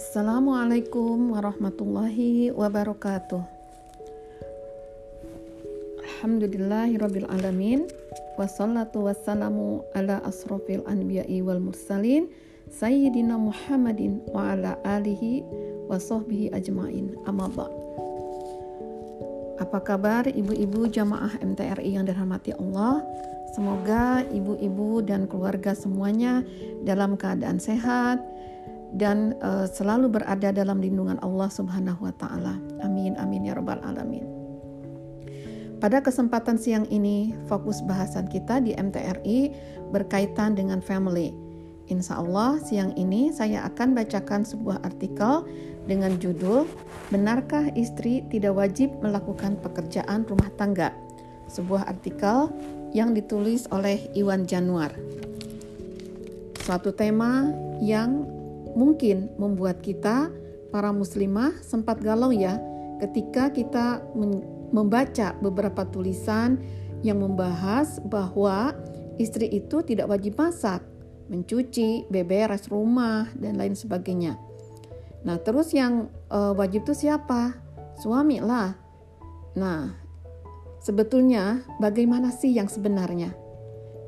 Assalamualaikum warahmatullahi wabarakatuh. Alhamdulillahirabbil alamin wassalatu wassalamu ala asrofil anbiya'i wal mursalin sayyidina Muhammadin wa ala alihi wa sahbihi ajmain. Amma Apa kabar ibu-ibu jamaah MTRI yang dirahmati Allah? Semoga ibu-ibu dan keluarga semuanya dalam keadaan sehat dan uh, selalu berada dalam lindungan Allah Subhanahu wa taala. Amin amin ya rabbal alamin. Pada kesempatan siang ini, fokus bahasan kita di MTRI berkaitan dengan family. Insya Allah, siang ini saya akan bacakan sebuah artikel dengan judul "Benarkah istri tidak wajib melakukan pekerjaan rumah tangga?" Sebuah artikel yang ditulis oleh Iwan Januar. Suatu tema yang mungkin membuat kita para muslimah sempat galau ya ketika kita membaca beberapa tulisan yang membahas bahwa istri itu tidak wajib masak, mencuci, beberes rumah dan lain sebagainya. Nah, terus yang uh, wajib itu siapa? Suami lah. Nah, Sebetulnya, bagaimana sih yang sebenarnya?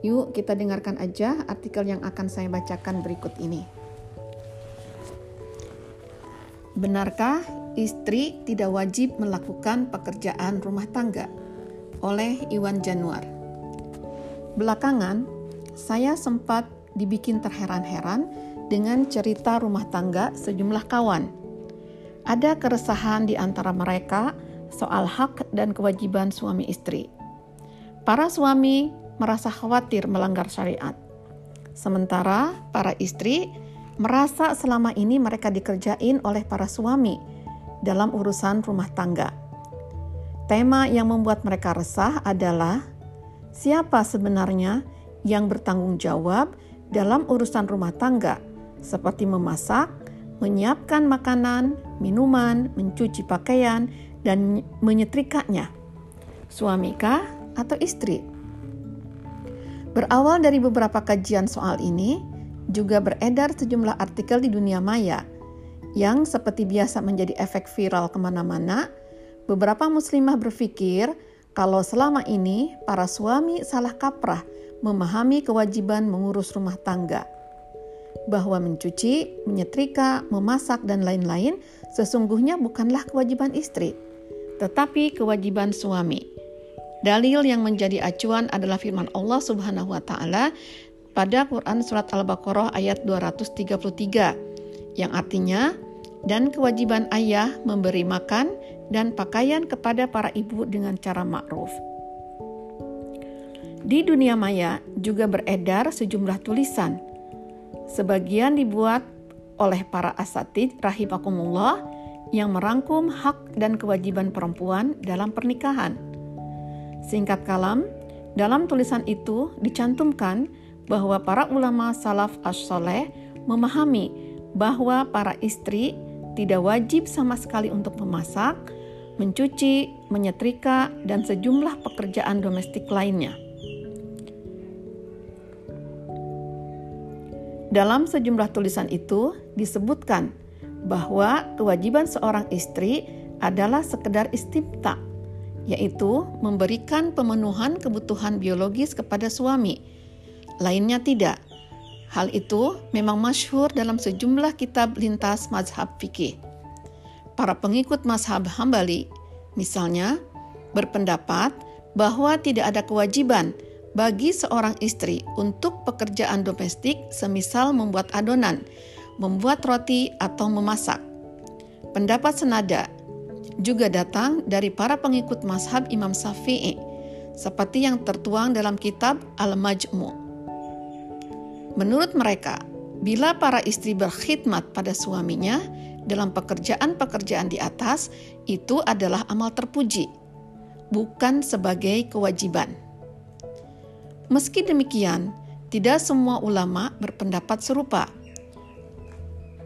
Yuk, kita dengarkan aja artikel yang akan saya bacakan berikut ini. Benarkah istri tidak wajib melakukan pekerjaan rumah tangga? Oleh Iwan Januar. Belakangan, saya sempat dibikin terheran-heran dengan cerita rumah tangga sejumlah kawan. Ada keresahan di antara mereka soal hak dan kewajiban suami istri. Para suami merasa khawatir melanggar syariat, sementara para istri merasa selama ini mereka dikerjain oleh para suami dalam urusan rumah tangga. Tema yang membuat mereka resah adalah siapa sebenarnya yang bertanggung jawab dalam urusan rumah tangga, seperti memasak, menyiapkan makanan, minuman, mencuci pakaian, dan menyetrikanya? Suamikah atau istri? Berawal dari beberapa kajian soal ini, juga beredar sejumlah artikel di dunia maya yang seperti biasa menjadi efek viral ke mana-mana. Beberapa muslimah berpikir kalau selama ini para suami salah kaprah memahami kewajiban mengurus rumah tangga bahwa mencuci, menyetrika, memasak, dan lain-lain sesungguhnya bukanlah kewajiban istri, tetapi kewajiban suami. Dalil yang menjadi acuan adalah firman Allah Subhanahu wa taala pada Quran surat Al-Baqarah ayat 233 yang artinya dan kewajiban ayah memberi makan dan pakaian kepada para ibu dengan cara ma'ruf. Di dunia maya juga beredar sejumlah tulisan. Sebagian dibuat oleh para asatid rahimakumullah yang merangkum hak dan kewajiban perempuan dalam pernikahan. Singkat kalam, dalam tulisan itu dicantumkan bahwa para ulama salaf as-soleh memahami bahwa para istri tidak wajib sama sekali untuk memasak, mencuci, menyetrika, dan sejumlah pekerjaan domestik lainnya. Dalam sejumlah tulisan itu disebutkan bahwa kewajiban seorang istri adalah sekedar istimta, yaitu memberikan pemenuhan kebutuhan biologis kepada suami. Lainnya tidak. Hal itu memang masyhur dalam sejumlah kitab lintas mazhab fikih. Para pengikut mazhab Hambali, misalnya, berpendapat bahwa tidak ada kewajiban bagi seorang istri untuk pekerjaan domestik semisal membuat adonan, membuat roti, atau memasak. Pendapat senada juga datang dari para pengikut mazhab Imam Syafi'i, seperti yang tertuang dalam kitab Al-Majmu'. Menurut mereka, bila para istri berkhidmat pada suaminya dalam pekerjaan-pekerjaan di atas, itu adalah amal terpuji, bukan sebagai kewajiban. Meski demikian, tidak semua ulama berpendapat serupa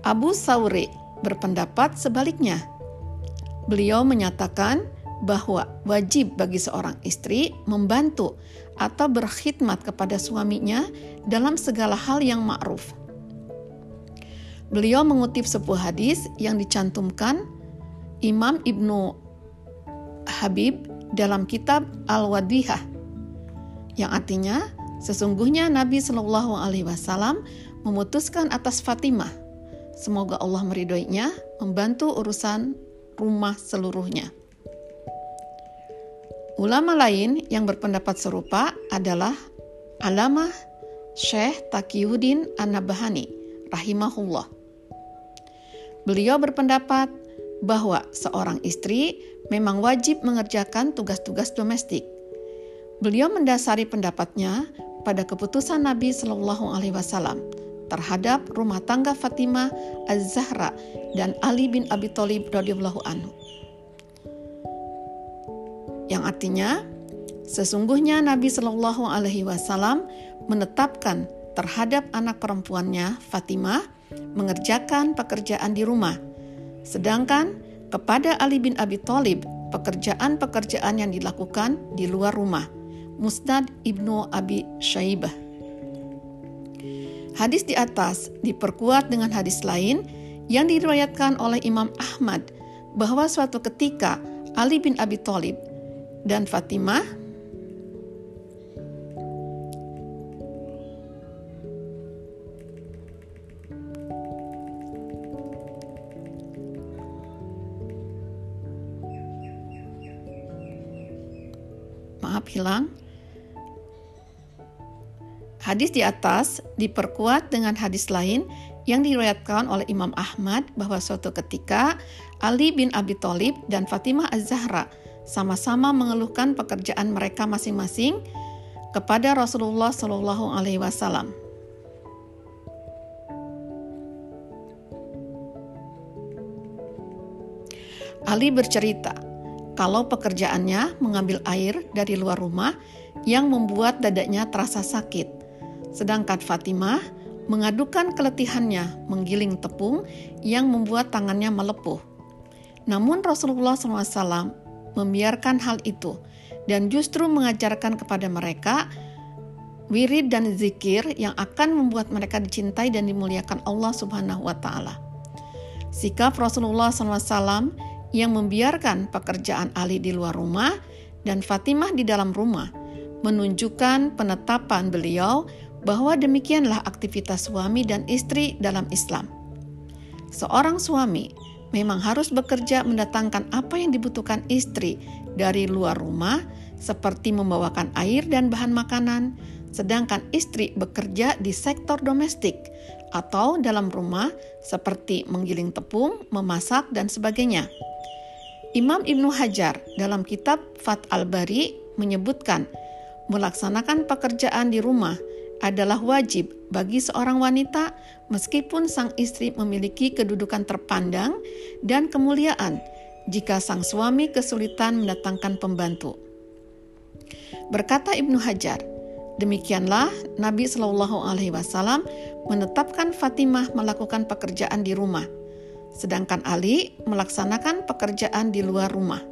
Abu Sauri berpendapat sebaliknya. Beliau menyatakan bahwa wajib bagi seorang istri membantu atau berkhidmat kepada suaminya dalam segala hal yang ma'ruf. Beliau mengutip sebuah hadis yang dicantumkan Imam Ibnu Habib dalam kitab Al-Wadihah yang artinya sesungguhnya Nabi Shallallahu alaihi wasallam memutuskan atas Fatimah semoga Allah meridhoinya membantu urusan rumah seluruhnya. Ulama lain yang berpendapat serupa adalah Alamah Syekh Taqiyuddin An-Nabahani rahimahullah. Beliau berpendapat bahwa seorang istri memang wajib mengerjakan tugas-tugas domestik. Beliau mendasari pendapatnya pada keputusan Nabi Shallallahu Alaihi Wasallam terhadap rumah tangga Fatimah Az-Zahra dan Ali bin Abi Thalib radhiyallahu anhu. Yang artinya, sesungguhnya Nabi Shallallahu Alaihi Wasallam menetapkan terhadap anak perempuannya Fatimah mengerjakan pekerjaan di rumah Sedangkan kepada Ali bin Abi Thalib pekerjaan-pekerjaan yang dilakukan di luar rumah. Musnad Ibnu Abi Syaibah. Hadis di atas diperkuat dengan hadis lain yang diriwayatkan oleh Imam Ahmad bahwa suatu ketika Ali bin Abi Thalib dan Fatimah maaf hilang. Hadis di atas diperkuat dengan hadis lain yang diriwayatkan oleh Imam Ahmad bahwa suatu ketika Ali bin Abi Thalib dan Fatimah Az-Zahra sama-sama mengeluhkan pekerjaan mereka masing-masing kepada Rasulullah Shallallahu alaihi wasallam. Ali bercerita, kalau pekerjaannya mengambil air dari luar rumah yang membuat dadanya terasa sakit. Sedangkan Fatimah mengadukan keletihannya menggiling tepung yang membuat tangannya melepuh. Namun Rasulullah SAW membiarkan hal itu dan justru mengajarkan kepada mereka wirid dan zikir yang akan membuat mereka dicintai dan dimuliakan Allah Subhanahu wa taala. Sikap Rasulullah SAW yang membiarkan pekerjaan Ali di luar rumah dan Fatimah di dalam rumah, menunjukkan penetapan beliau bahwa demikianlah aktivitas suami dan istri dalam Islam. Seorang suami memang harus bekerja mendatangkan apa yang dibutuhkan istri dari luar rumah, seperti membawakan air dan bahan makanan, sedangkan istri bekerja di sektor domestik atau dalam rumah, seperti menggiling tepung, memasak, dan sebagainya. Imam Ibnu Hajar dalam kitab Fat al-Bari menyebutkan melaksanakan pekerjaan di rumah adalah wajib bagi seorang wanita meskipun sang istri memiliki kedudukan terpandang dan kemuliaan jika sang suami kesulitan mendatangkan pembantu. Berkata Ibnu Hajar, demikianlah Nabi Shallallahu Alaihi Wasallam menetapkan Fatimah melakukan pekerjaan di rumah sedangkan Ali melaksanakan pekerjaan di luar rumah.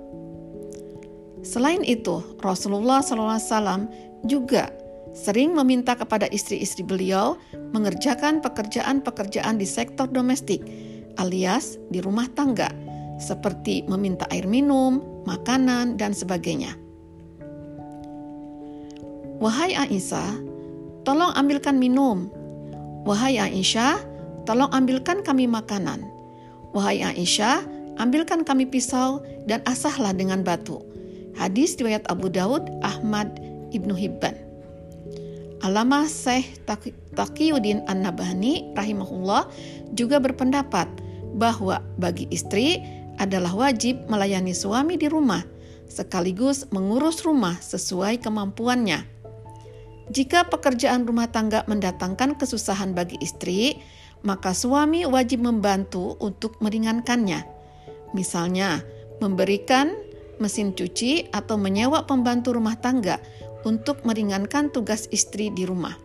Selain itu, Rasulullah SAW juga sering meminta kepada istri-istri beliau mengerjakan pekerjaan-pekerjaan di sektor domestik, alias di rumah tangga, seperti meminta air minum, makanan, dan sebagainya. Wahai Aisyah, tolong ambilkan minum. Wahai Aisyah, tolong ambilkan kami makanan. Wahai Aisyah, ambilkan kami pisau dan asahlah dengan batu. Hadis riwayat Abu Daud, Ahmad, Ibnu Hibban. Alamah Syekh Taqiyuddin An-Nabhani rahimahullah juga berpendapat bahwa bagi istri adalah wajib melayani suami di rumah sekaligus mengurus rumah sesuai kemampuannya. Jika pekerjaan rumah tangga mendatangkan kesusahan bagi istri, maka suami wajib membantu untuk meringankannya. Misalnya, memberikan mesin cuci atau menyewa pembantu rumah tangga untuk meringankan tugas istri di rumah.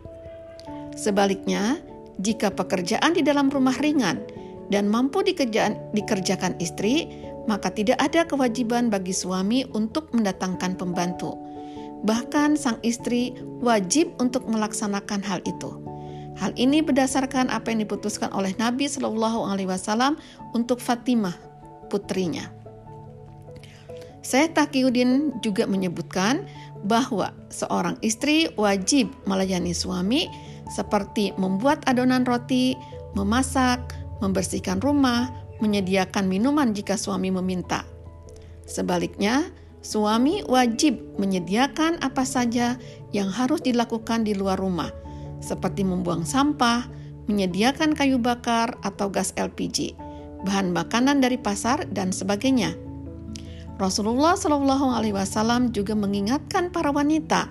Sebaliknya, jika pekerjaan di dalam rumah ringan dan mampu dikerjaan, dikerjakan istri, maka tidak ada kewajiban bagi suami untuk mendatangkan pembantu. Bahkan sang istri wajib untuk melaksanakan hal itu. Hal ini berdasarkan apa yang diputuskan oleh Nabi Shallallahu Alaihi Wasallam untuk Fatimah, putrinya. Syekh Taqiyuddin juga menyebutkan bahwa seorang istri wajib melayani suami seperti membuat adonan roti, memasak, membersihkan rumah, menyediakan minuman jika suami meminta. Sebaliknya, suami wajib menyediakan apa saja yang harus dilakukan di luar rumah seperti membuang sampah, menyediakan kayu bakar atau gas LPG, bahan makanan dari pasar dan sebagainya. Rasulullah Shallallahu Alaihi Wasallam juga mengingatkan para wanita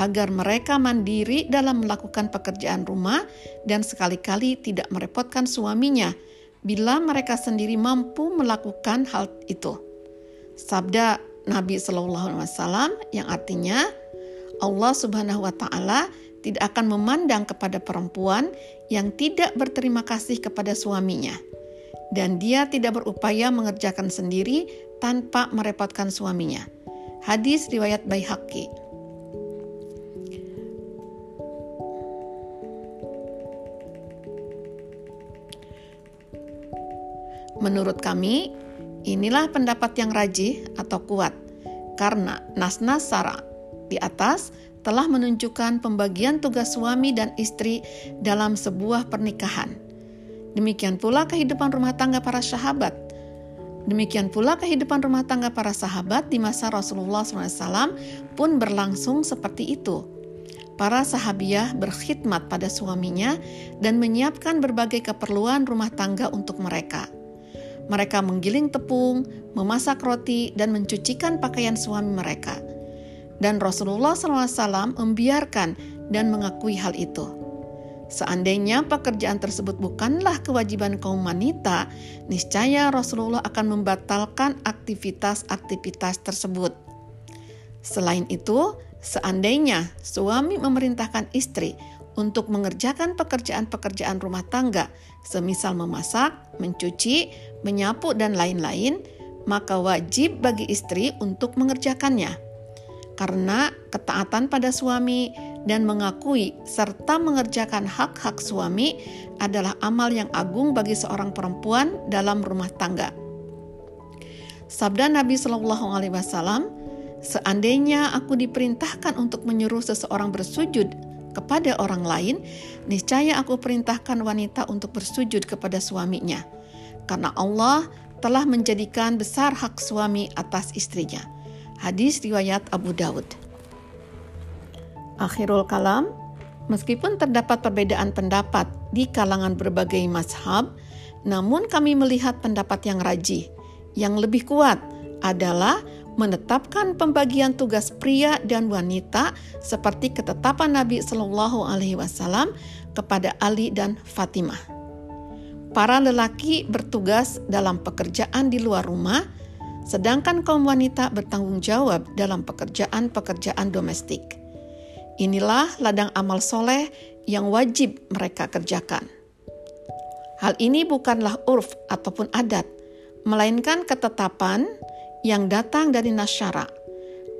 agar mereka mandiri dalam melakukan pekerjaan rumah dan sekali-kali tidak merepotkan suaminya bila mereka sendiri mampu melakukan hal itu. Sabda Nabi Shallallahu Alaihi Wasallam yang artinya Allah Subhanahu Wa Taala tidak akan memandang kepada perempuan yang tidak berterima kasih kepada suaminya, dan dia tidak berupaya mengerjakan sendiri tanpa merepotkan suaminya. Hadis riwayat Baihaqi. Menurut kami, inilah pendapat yang rajih atau kuat karena nas-nas sara di atas telah menunjukkan pembagian tugas suami dan istri dalam sebuah pernikahan. Demikian pula kehidupan rumah tangga para sahabat. Demikian pula kehidupan rumah tangga para sahabat di masa Rasulullah SAW pun berlangsung seperti itu. Para sahabiah berkhidmat pada suaminya dan menyiapkan berbagai keperluan rumah tangga untuk mereka. Mereka menggiling tepung, memasak roti, dan mencucikan pakaian suami mereka dan Rasulullah SAW membiarkan dan mengakui hal itu. Seandainya pekerjaan tersebut bukanlah kewajiban kaum wanita, niscaya Rasulullah akan membatalkan aktivitas-aktivitas tersebut. Selain itu, seandainya suami memerintahkan istri untuk mengerjakan pekerjaan-pekerjaan rumah tangga, semisal memasak, mencuci, menyapu, dan lain-lain, maka wajib bagi istri untuk mengerjakannya karena ketaatan pada suami dan mengakui serta mengerjakan hak-hak suami adalah amal yang agung bagi seorang perempuan dalam rumah tangga. Sabda Nabi Shallallahu Alaihi Wasallam, seandainya aku diperintahkan untuk menyuruh seseorang bersujud kepada orang lain, niscaya aku perintahkan wanita untuk bersujud kepada suaminya, karena Allah telah menjadikan besar hak suami atas istrinya. Hadis riwayat Abu Daud. Akhirul kalam, meskipun terdapat perbedaan pendapat di kalangan berbagai mazhab, namun kami melihat pendapat yang rajih. Yang lebih kuat adalah menetapkan pembagian tugas pria dan wanita seperti ketetapan Nabi Shallallahu Alaihi Wasallam kepada Ali dan Fatimah. Para lelaki bertugas dalam pekerjaan di luar rumah, sedangkan kaum wanita bertanggung jawab dalam pekerjaan-pekerjaan domestik. Inilah ladang amal soleh yang wajib mereka kerjakan. Hal ini bukanlah urf ataupun adat, melainkan ketetapan yang datang dari nasyara.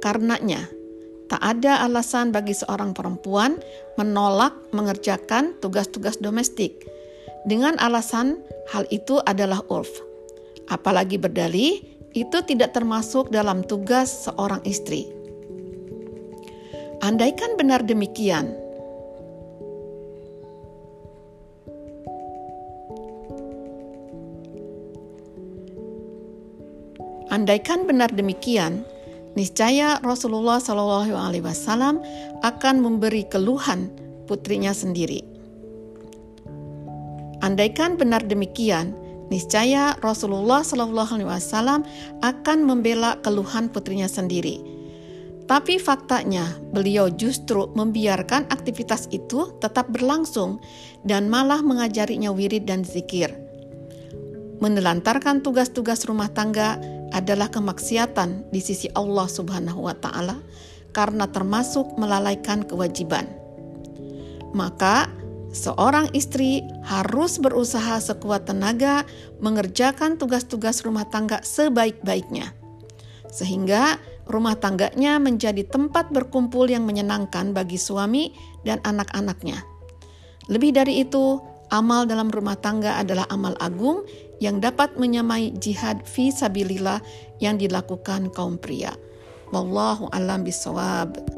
Karenanya, tak ada alasan bagi seorang perempuan menolak mengerjakan tugas-tugas domestik dengan alasan hal itu adalah urf. Apalagi berdalih itu tidak termasuk dalam tugas seorang istri. Andaikan benar demikian, Andaikan benar demikian, niscaya Rasulullah Shallallahu Alaihi Wasallam akan memberi keluhan putrinya sendiri. Andaikan benar demikian, niscaya Rasulullah Shallallahu Alaihi Wasallam akan membela keluhan putrinya sendiri. Tapi faktanya, beliau justru membiarkan aktivitas itu tetap berlangsung dan malah mengajarinya wirid dan zikir. Menelantarkan tugas-tugas rumah tangga adalah kemaksiatan di sisi Allah Subhanahu wa Ta'ala karena termasuk melalaikan kewajiban. Maka, seorang istri harus berusaha sekuat tenaga mengerjakan tugas-tugas rumah tangga sebaik-baiknya, sehingga rumah tangganya menjadi tempat berkumpul yang menyenangkan bagi suami dan anak-anaknya. Lebih dari itu, amal dalam rumah tangga adalah amal agung yang dapat menyamai jihad fi sabilillah yang dilakukan kaum pria. Wallahu alam bisawab.